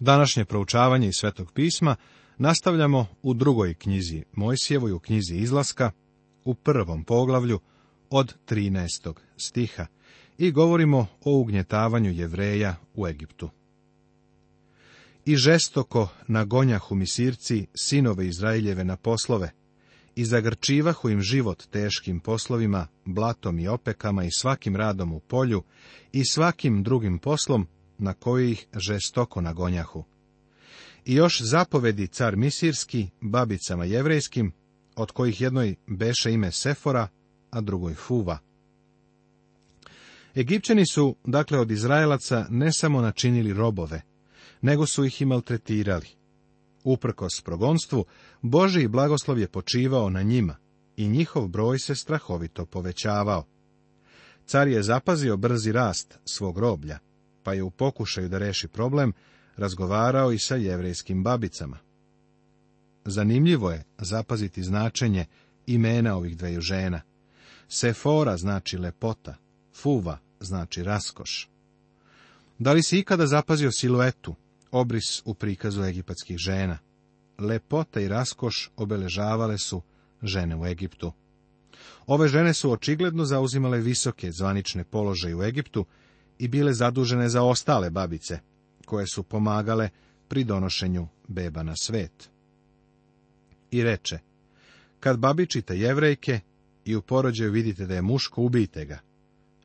Današnje proučavanje iz Svetog pisma nastavljamo u drugoj knjizi Mojsijevoj u knjizi Izlaska u prvom poglavlju od 13. stiha i govorimo o ugnjetavanju jevreja u Egiptu. I žestoko nagonjahu misirci sinove Izraeljeve na poslove i zagrčivahu im život teškim poslovima, blatom i opekama i svakim radom u polju i svakim drugim poslom na koji ih žestoko nagonjahu. I još zapovedi car Misirski, babicama jevrejskim, od kojih jednoj beše ime Sefora, a drugoj Fuva. Egipćani su, dakle, od Izraelaca ne samo načinili robove, nego su ih i maltretirali. Uprkos progonstvu, Boži blagoslov je počivao na njima i njihov broj se strahovito povećavao. Car je zapazio brzi rast svog roblja pa je u pokušaju da reši problem razgovarao i sa jevrejskim babicama. Zanimljivo je zapaziti značenje imena ovih dveju žena. Sefora znači lepota, fuva znači raskoš. Da li si ikada zapazio siluetu, obris u prikazu egipatskih žena? Lepota i raskoš obeležavale su žene u Egiptu. Ove žene su očigledno zauzimale visoke zvanične položaje u Egiptu i bile zadužene za ostale babice, koje su pomagale pri donošenju beba na svet. I reče, kad babičite jevrejke i u porođaju vidite da je muško, ubijte ga,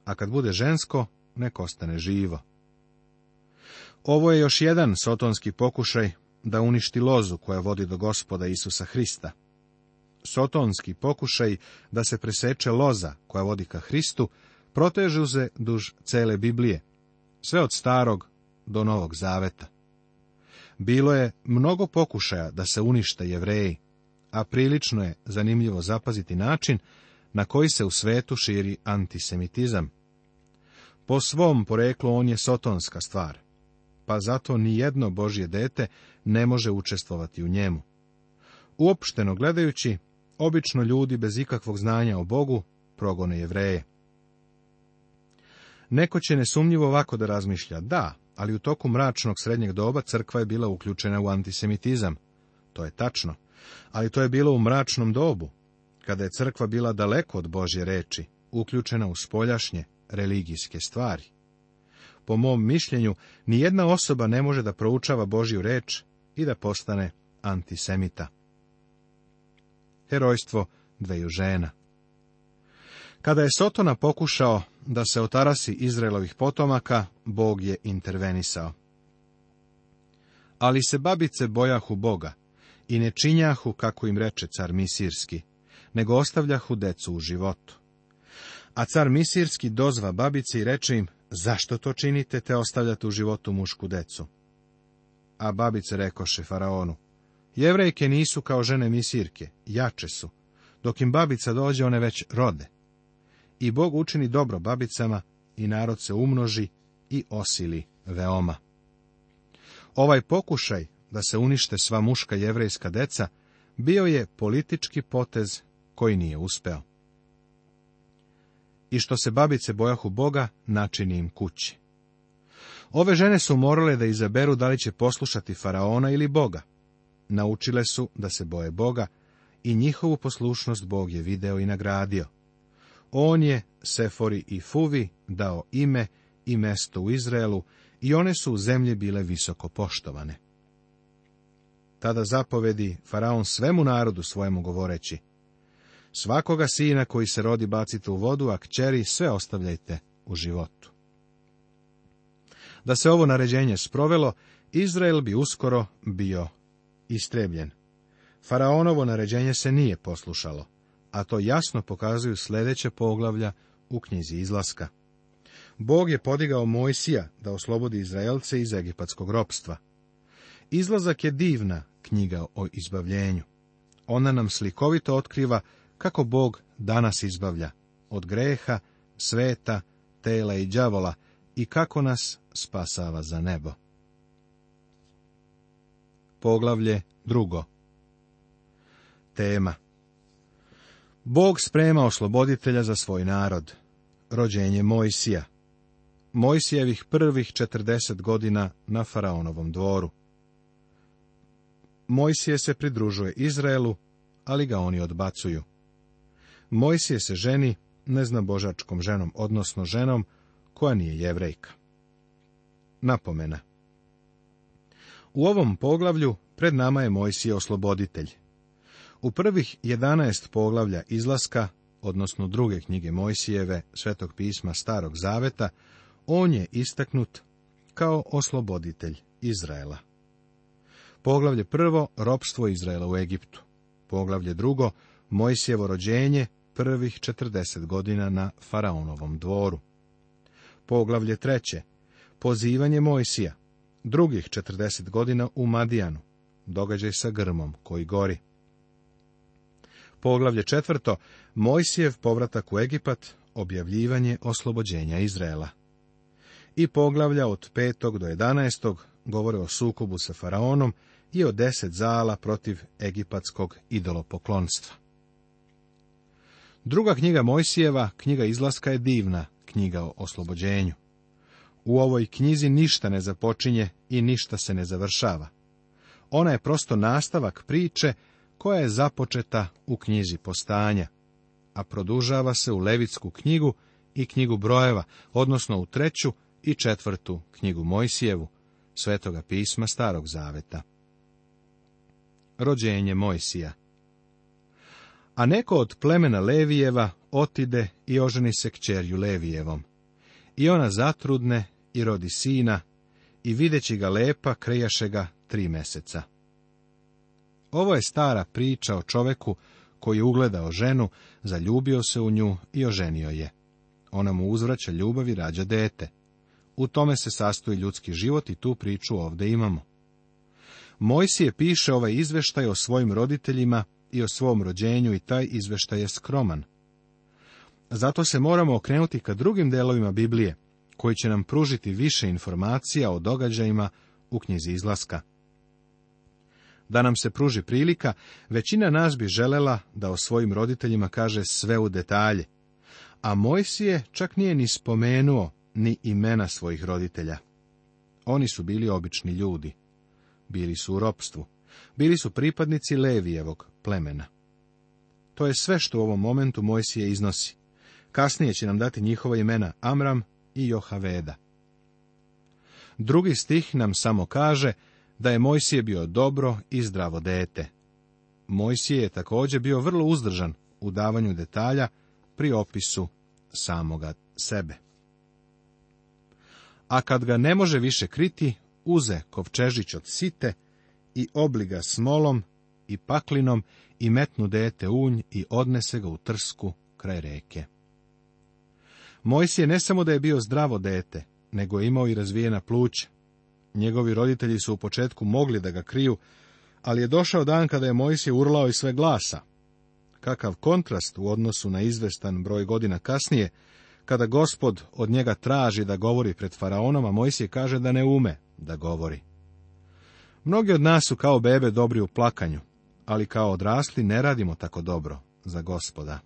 a kad bude žensko, nek ostane živo. Ovo je još jedan sotonski pokušaj da uništi lozu koja vodi do gospoda Isusa Hrista. Sotonski pokušaj da se preseče loza koja vodi ka Hristu protežu se duž cele Biblije, sve od starog do novog zaveta. Bilo je mnogo pokušaja da se unište jevreji, a prilično je zanimljivo zapaziti način na koji se u svetu širi antisemitizam. Po svom poreklu on je sotonska stvar, pa zato ni jedno Božje dete ne može učestvovati u njemu. Uopšteno gledajući, obično ljudi bez ikakvog znanja o Bogu progone jevreje. Neko će nesumnjivo ovako da razmišlja, da, ali u toku mračnog srednjeg doba crkva je bila uključena u antisemitizam. To je tačno, ali to je bilo u mračnom dobu, kada je crkva bila daleko od Božje reči, uključena u spoljašnje religijske stvari. Po mom mišljenju, nijedna osoba ne može da proučava Božju reč i da postane antisemita. Herojstvo dveju žena kada je Sotona pokušao da se otarasi Izraelovih potomaka, Bog je intervenisao. Ali se babice bojahu Boga i ne činjahu, kako im reče car Misirski, nego ostavljahu decu u životu. A car Misirski dozva babice i reče im, zašto to činite te ostavljate u životu mušku decu? A babice rekoše faraonu, jevrejke nisu kao žene Misirke, jače su, dok im babica dođe one već rode. I Bog učini dobro babicama i narod se umnoži i osili veoma. Ovaj pokušaj da se unište sva muška jevrejska deca bio je politički potez koji nije uspeo. I što se babice bojahu Boga, načini im kući. Ove žene su morale da izaberu da li će poslušati faraona ili Boga. Naučile su da se boje Boga i njihovu poslušnost Bog je video i nagradio. On je Sefori i Fuvi dao ime i mesto u Izraelu i one su u zemlji bile visoko poštovane. Tada zapovedi faraon svemu narodu svojemu govoreći, Svakoga sina koji se rodi bacite u vodu, a kćeri sve ostavljajte u životu. Da se ovo naređenje sprovelo, Izrael bi uskoro bio istrebljen. Faraonovo naređenje se nije poslušalo a to jasno pokazuju sljedeće poglavlja u knjizi izlaska. Bog je podigao Mojsija da oslobodi Izraelce iz egipatskog ropstva. Izlazak je divna knjiga o izbavljenju. Ona nam slikovito otkriva kako Bog danas izbavlja od greha, sveta, tela i đavola i kako nas spasava za nebo. Poglavlje drugo Tema Bog sprema osloboditelja za svoj narod, rođenje Mojsija, Mojsijevih prvih 40 godina na Faraonovom dvoru. Mojsije se pridružuje Izraelu, ali ga oni odbacuju. Mojsije se ženi neznabožačkom ženom, odnosno ženom koja nije jevrejka. Napomena U ovom poglavlju pred nama je Mojsije osloboditelj, u prvih 11 poglavlja izlaska, odnosno druge knjige Mojsijeve, Svetog pisma Starog Zaveta, on je istaknut kao osloboditelj Izraela. Poglavlje prvo, ropstvo Izraela u Egiptu. Poglavlje drugo, Mojsijevo rođenje prvih 40 godina na Faraonovom dvoru. Poglavlje treće, pozivanje Mojsija, drugih 40 godina u Madijanu, događaj sa grmom koji gori. Poglavlje četvrto, Mojsijev povratak u Egipat, objavljivanje oslobođenja Izraela. I poglavlja od 5. do 11. govore o sukobu sa faraonom i o deset zala protiv egipatskog idolopoklonstva. Druga knjiga Mojsijeva, knjiga izlaska je divna, knjiga o oslobođenju. U ovoj knjizi ništa ne započinje i ništa se ne završava. Ona je prosto nastavak priče koja je započeta u knjizi postanja, a produžava se u Levitsku knjigu i knjigu brojeva, odnosno u treću i četvrtu knjigu Mojsijevu, svetoga pisma Starog Zaveta. Rođenje Mojsija A neko od plemena Levijeva otide i oženi se kćerju Levijevom. I ona zatrudne i rodi sina, i videći ga lepa krejaše ga tri meseca. Ovo je stara priča o čoveku koji je ugledao ženu, zaljubio se u nju i oženio je. Ona mu uzvraća ljubav i rađa dete. U tome se sastoji ljudski život i tu priču ovdje imamo. Mojsije piše ovaj izveštaj o svojim roditeljima i o svom rođenju i taj izveštaj je skroman. Zato se moramo okrenuti ka drugim delovima Biblije, koji će nam pružiti više informacija o događajima u knjizi izlaska da nam se pruži prilika, većina nas bi želela da o svojim roditeljima kaže sve u detalje. A Mojsije čak nije ni spomenuo ni imena svojih roditelja. Oni su bili obični ljudi. Bili su u ropstvu. Bili su pripadnici Levijevog plemena. To je sve što u ovom momentu Mojsije iznosi. Kasnije će nam dati njihova imena Amram i Johaveda. Drugi stih nam samo kaže da je Mojsije bio dobro i zdravo dete. Mojsije je također bio vrlo uzdržan u davanju detalja pri opisu samoga sebe. A kad ga ne može više kriti, uze kovčežić od site i obliga smolom i paklinom i metnu dete unj i odnese ga u trsku kraj reke. Mojsije ne samo da je bio zdravo dete, nego je imao i razvijena pluća. Njegovi roditelji su u početku mogli da ga kriju, ali je došao dan kada je Mojsije urlao i sve glasa. Kakav kontrast u odnosu na izvestan broj godina kasnije, kada gospod od njega traži da govori pred faraonom, a Mojsije kaže da ne ume da govori. Mnogi od nas su kao bebe dobri u plakanju, ali kao odrasli ne radimo tako dobro za gospoda.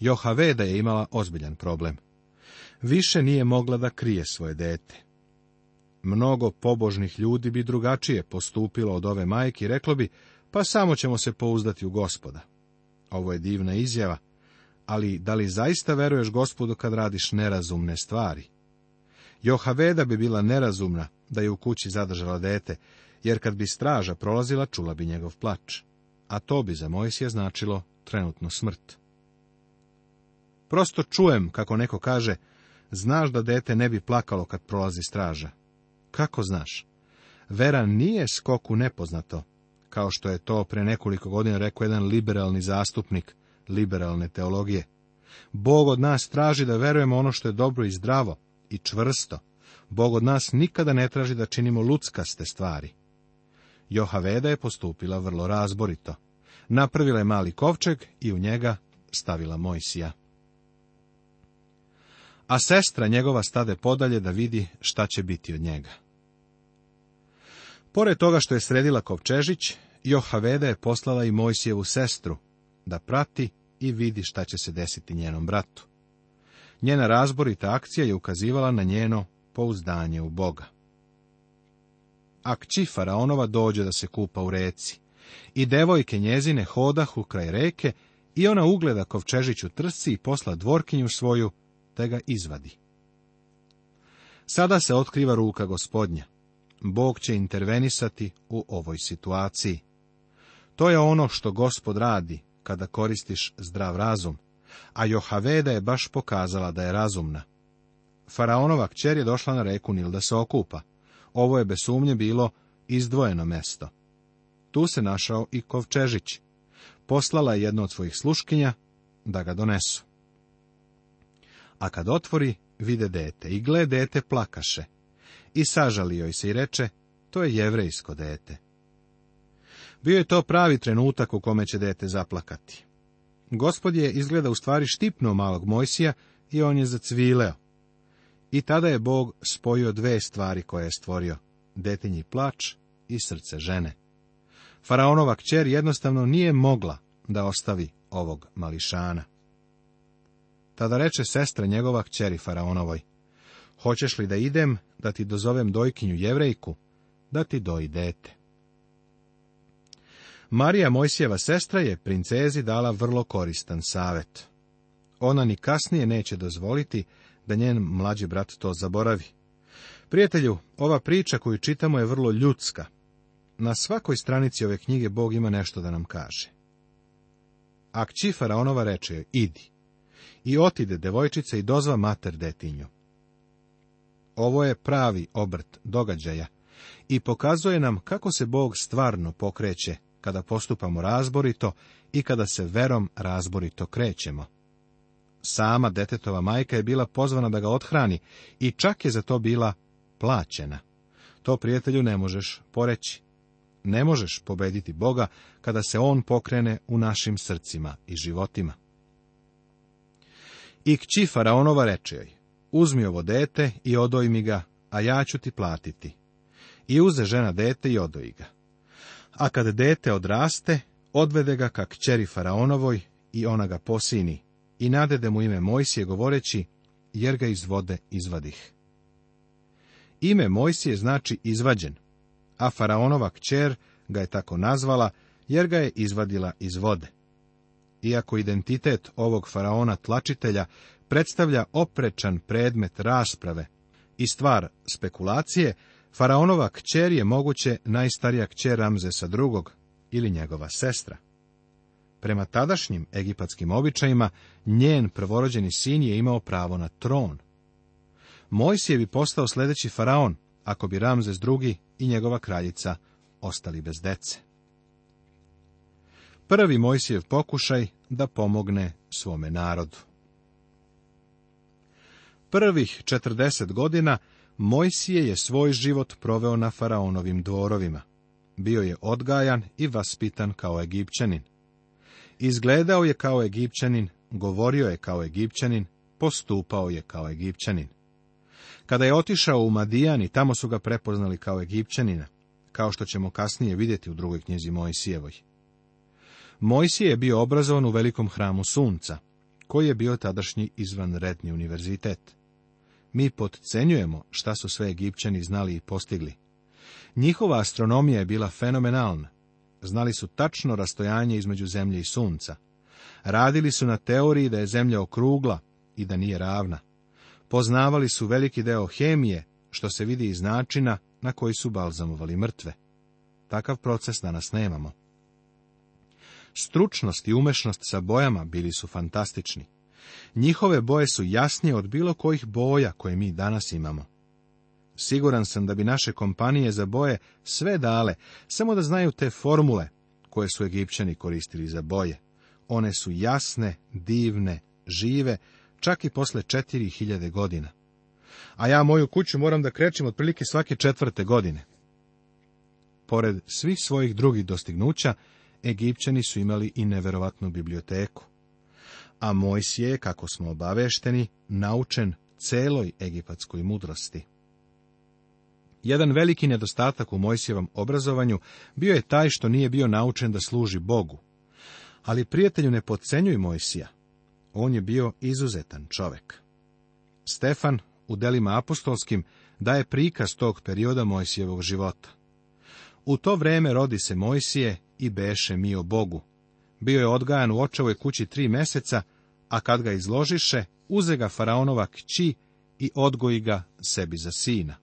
Johaveda je imala ozbiljan problem. Više nije mogla da krije svoje dete. Mnogo pobožnih ljudi bi drugačije postupilo od ove majke i reklo bi, pa samo ćemo se pouzdati u gospoda. Ovo je divna izjava, ali da li zaista veruješ gospodu kad radiš nerazumne stvari? Johaveda bi bila nerazumna da je u kući zadržala dete, jer kad bi straža prolazila, čula bi njegov plač. A to bi za Mojsija značilo trenutno smrt. Prosto čujem, kako neko kaže, znaš da dete ne bi plakalo kad prolazi straža. Kako znaš? Vera nije skoku nepoznato, kao što je to pre nekoliko godina rekao jedan liberalni zastupnik liberalne teologije. Bog od nas traži da verujemo ono što je dobro i zdravo i čvrsto. Bog od nas nikada ne traži da činimo luckaste stvari. Veda je postupila vrlo razborito. Napravila je mali kovčeg i u njega stavila Mojsija a sestra njegova stade podalje da vidi šta će biti od njega. Pored toga što je sredila Kovčežić, Johaveda je poslala i Mojsijevu sestru da prati i vidi šta će se desiti njenom bratu. Njena razborita akcija je ukazivala na njeno pouzdanje u Boga. A Faraonova dođe da se kupa u reci, i devojke njezine hodahu kraj reke, i ona ugleda Kovčežiću trsci i posla dvorkinju svoju te ga izvadi. Sada se otkriva ruka gospodnja. Bog će intervenisati u ovoj situaciji. To je ono što gospod radi kada koristiš zdrav razum, a Johaveda je baš pokazala da je razumna. Faraonova kćer je došla na reku Nil da se okupa. Ovo je bez sumnje bilo izdvojeno mesto. Tu se našao i Kovčežić. Poslala je jedno od svojih sluškinja da ga donesu. A kad otvori, vide dete i gle dete plakaše. I sažali joj se i reče, to je jevrejsko dete. Bio je to pravi trenutak u kome će dete zaplakati. Gospod je izgleda u stvari štipnuo malog Mojsija i on je zacvileo. I tada je Bog spojio dve stvari koje je stvorio, detinji plač i srce žene. Faraonova kćer jednostavno nije mogla da ostavi ovog mališana. Tada reče sestra njegova kćeri Faraonovoj, Hoćeš li da idem, da ti dozovem dojkinju jevrejku, da ti doji dete? Marija Mojsijeva sestra je princezi dala vrlo koristan savet. Ona ni kasnije neće dozvoliti da njen mlađi brat to zaboravi. Prijatelju, ova priča koju čitamo je vrlo ljudska. Na svakoj stranici ove knjige Bog ima nešto da nam kaže. A kći Faraonova reče idi. I otide devojčica i dozva mater detinju. Ovo je pravi obrt događaja i pokazuje nam kako se Bog stvarno pokreće kada postupamo razborito i kada se verom razborito krećemo. Sama detetova majka je bila pozvana da ga odhrani i čak je za to bila plaćena. To prijatelju ne možeš poreći. Ne možeš pobediti Boga kada se On pokrene u našim srcima i životima. I kći faraonova reče joj, uzmi ovo dete i odoj mi ga, a ja ću ti platiti. I uze žena dete i odoji ga. A kad dete odraste, odvede ga ka kćeri faraonovoj i ona ga posini i nadede mu ime Mojsije govoreći, jer ga iz vode izvadih. Ime Mojsije znači izvađen, a faraonova kćer ga je tako nazvala, jer ga je izvadila iz vode iako identitet ovog faraona tlačitelja predstavlja oprečan predmet rasprave i stvar spekulacije, faraonova kćer je moguće najstarija kćer Ramzesa II. ili njegova sestra. Prema tadašnjim egipatskim običajima, njen prvorođeni sin je imao pravo na tron. Mojsije bi postao sljedeći faraon, ako bi Ramzes II. i njegova kraljica ostali bez dece prvi Mojsijev pokušaj da pomogne svome narodu. Prvih četrdeset godina Mojsije je svoj život proveo na faraonovim dvorovima. Bio je odgajan i vaspitan kao egipćanin. Izgledao je kao egipćanin, govorio je kao egipćanin, postupao je kao egipćanin. Kada je otišao u Madijan i tamo su ga prepoznali kao egipćanina, kao što ćemo kasnije vidjeti u drugoj knjizi Mojsijevoj. Mojsije je bio obrazovan u velikom hramu sunca, koji je bio tadašnji izvanredni univerzitet. Mi podcenjujemo šta su sve Egipćani znali i postigli. Njihova astronomija je bila fenomenalna. Znali su tačno rastojanje između zemlje i sunca. Radili su na teoriji da je zemlja okrugla i da nije ravna. Poznavali su veliki deo hemije, što se vidi iz načina na koji su balzamovali mrtve. Takav proces danas nemamo. Stručnost i umešnost sa bojama bili su fantastični. Njihove boje su jasnije od bilo kojih boja koje mi danas imamo. Siguran sam da bi naše kompanije za boje sve dale, samo da znaju te formule koje su Egipćani koristili za boje. One su jasne, divne, žive, čak i posle četiri hiljade godina. A ja moju kuću moram da krećem otprilike svake četvrte godine. Pored svih svojih drugih dostignuća, Egipćani su imali i neverovatnu biblioteku. A Mojsije, kako smo obavešteni, naučen celoj egipatskoj mudrosti. Jedan veliki nedostatak u Mojsijevom obrazovanju bio je taj što nije bio naučen da služi Bogu. Ali prijatelju ne podcenjuj Mojsija. On je bio izuzetan čovek. Stefan u delima apostolskim daje prikaz tog perioda Mojsijevog života. U to vreme rodi se Mojsije i beše mi o Bogu. Bio je odgajan u očevoj kući tri meseca, a kad ga izložiše, uze ga faraonova kći i odgoji ga sebi za sina.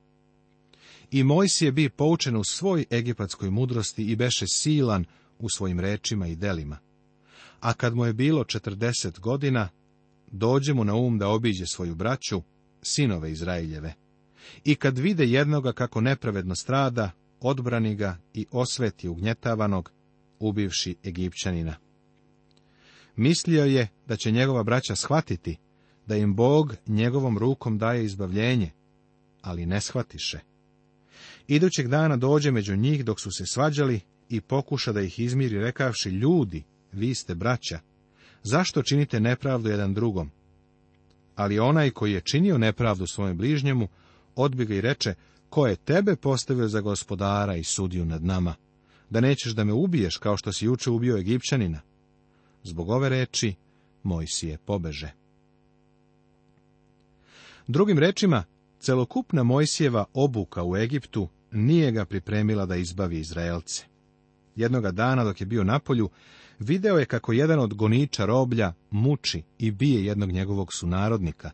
I Mojsije bi poučen u svoj egipatskoj mudrosti i beše silan u svojim rečima i delima. A kad mu je bilo četrdeset godina, dođe mu na um da obiđe svoju braću, sinove Izraeljeve. I kad vide jednoga kako nepravedno strada, odbrani ga i osveti ugnjetavanog, ubivši Egipćanina. Mislio je da će njegova braća shvatiti da im Bog njegovom rukom daje izbavljenje, ali ne shvatiše. Idućeg dana dođe među njih dok su se svađali i pokuša da ih izmiri rekavši ljudi, vi ste braća, zašto činite nepravdu jedan drugom? Ali onaj koji je činio nepravdu svojem bližnjemu, odbi ga i reče, ko je tebe postavio za gospodara i sudiju nad nama, da nećeš da me ubiješ kao što si juče ubio Egipćanina. Zbog ove reči Mojsije pobeže. Drugim rečima, celokupna Mojsijeva obuka u Egiptu nije ga pripremila da izbavi Izraelce. Jednoga dana dok je bio na polju, video je kako jedan od goniča roblja muči i bije jednog njegovog sunarodnika,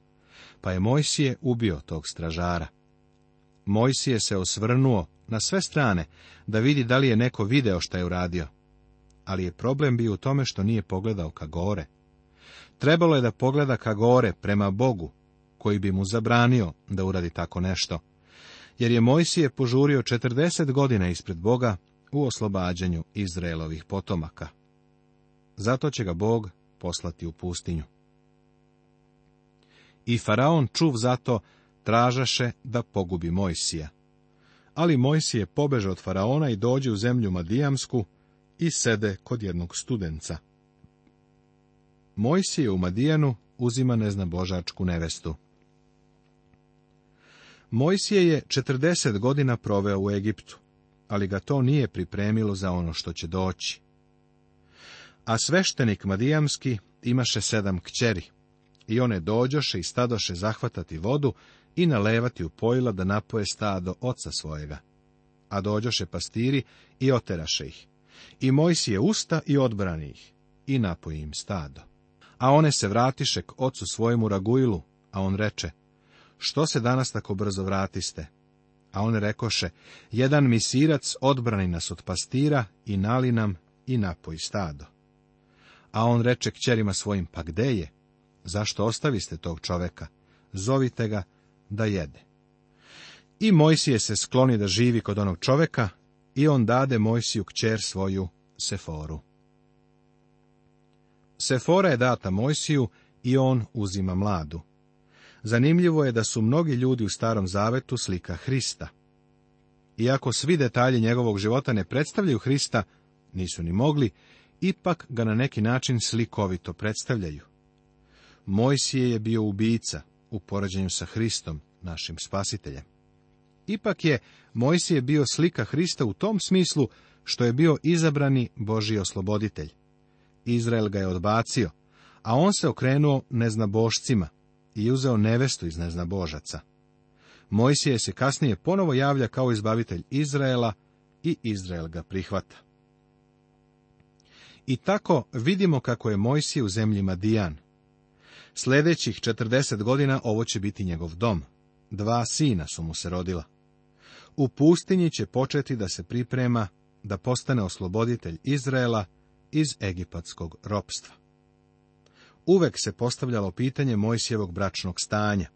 pa je Mojsije ubio tog stražara. Mojsije se osvrnuo na sve strane da vidi da li je neko video šta je uradio. Ali je problem bio u tome što nije pogledao ka gore. Trebalo je da pogleda ka gore prema Bogu, koji bi mu zabranio da uradi tako nešto. Jer je Mojsije požurio četrdeset godina ispred Boga u oslobađanju Izraelovih potomaka. Zato će ga Bog poslati u pustinju. I faraon čuv zato tražaše da pogubi Mojsija. Ali Mojsije pobeže od faraona i dođe u zemlju Madijamsku i sede kod jednog studenca. Mojsije u Madijanu uzima božačku nevestu. Mojsije je 40 godina proveo u Egiptu, ali ga to nije pripremilo za ono što će doći. A sveštenik Madijamski imaše sedam kćeri, i one dođoše i stadoše zahvatati vodu i nalevati u pojila da napoje stado oca svojega. A dođoše pastiri i oteraše ih. I Mojsi je usta i odbrani ih, i napoji im stado. A one se vratiše k ocu svojemu Ragujlu, a on reče, što se danas tako brzo vratiste? A one rekoše, jedan misirac odbrani nas od pastira i nali nam i napoji stado. A on reče kćerima svojim, pa gde je? Zašto ostaviste tog čoveka? Zovite ga da jede. I Mojsije se skloni da živi kod onog čoveka i on dade Mojsiju kćer svoju Seforu. Sefora je data Mojsiju i on uzima mladu. Zanimljivo je da su mnogi ljudi u Starom Zavetu slika Hrista. Iako svi detalji njegovog života ne predstavljaju Hrista, nisu ni mogli, ipak ga na neki način slikovito predstavljaju. Mojsije je bio ubica, u poređenju sa Hristom, našim spasiteljem. Ipak je Mojsije bio slika Hrista u tom smislu što je bio izabrani Božji osloboditelj. Izrael ga je odbacio, a on se okrenuo neznabošcima i uzeo nevestu iz neznabožaca. Mojsije se kasnije ponovo javlja kao izbavitelj Izraela i Izrael ga prihvata. I tako vidimo kako je Mojsije u zemlji dijan. Sljedećih četrdeset godina ovo će biti njegov dom. Dva sina su mu se rodila. U pustinji će početi da se priprema da postane osloboditelj Izraela iz egipatskog ropstva. Uvek se postavljalo pitanje Mojsijevog bračnog stanja.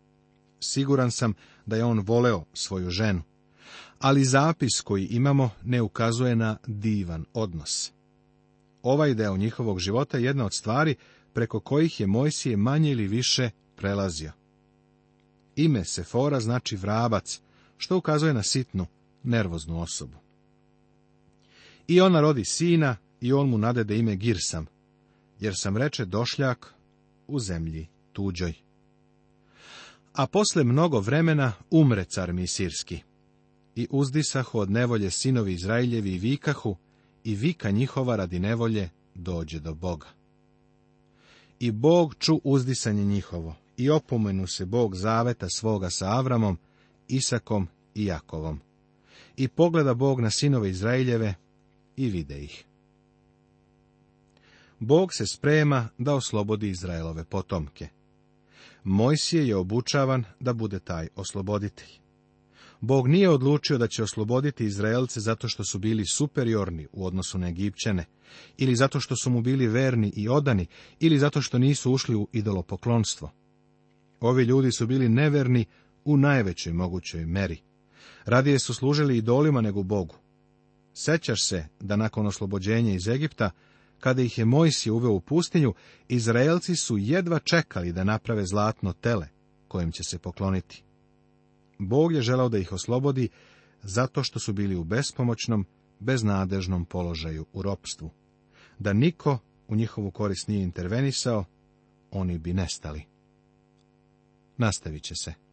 Siguran sam da je on voleo svoju ženu, ali zapis koji imamo ne ukazuje na divan odnos. Ovaj deo njihovog života je jedna od stvari preko kojih je Mojsije manje ili više prelazio. Ime Sefora znači vrabac, što ukazuje na sitnu, nervoznu osobu. I ona rodi sina i on mu nadede ime Girsam, jer sam reče došljak u zemlji tuđoj. A posle mnogo vremena umre car Misirski. I uzdisahu od nevolje sinovi Izrailjevi i vikahu, i vika njihova radi nevolje dođe do Boga i Bog ču uzdisanje njihovo i opomenu se Bog zaveta svoga sa Avramom, Isakom i Jakovom. I pogleda Bog na sinove Izraeljeve i vide ih. Bog se sprema da oslobodi Izraelove potomke. Mojsije je obučavan da bude taj osloboditelj. Bog nije odlučio da će osloboditi Izraelce zato što su bili superiorni u odnosu na Egipćane, ili zato što su mu bili verni i odani, ili zato što nisu ušli u idolopoklonstvo. Ovi ljudi su bili neverni u najvećoj mogućoj meri. Radije su služili idolima nego Bogu. Sećaš se da nakon oslobođenja iz Egipta, kada ih je Mojsije uveo u pustinju, Izraelci su jedva čekali da naprave zlatno tele, kojim će se pokloniti. Bog je želao da ih oslobodi zato što su bili u bespomoćnom, beznadežnom položaju u ropstvu. Da niko u njihovu korist nije intervenisao, oni bi nestali. Nastavit će se.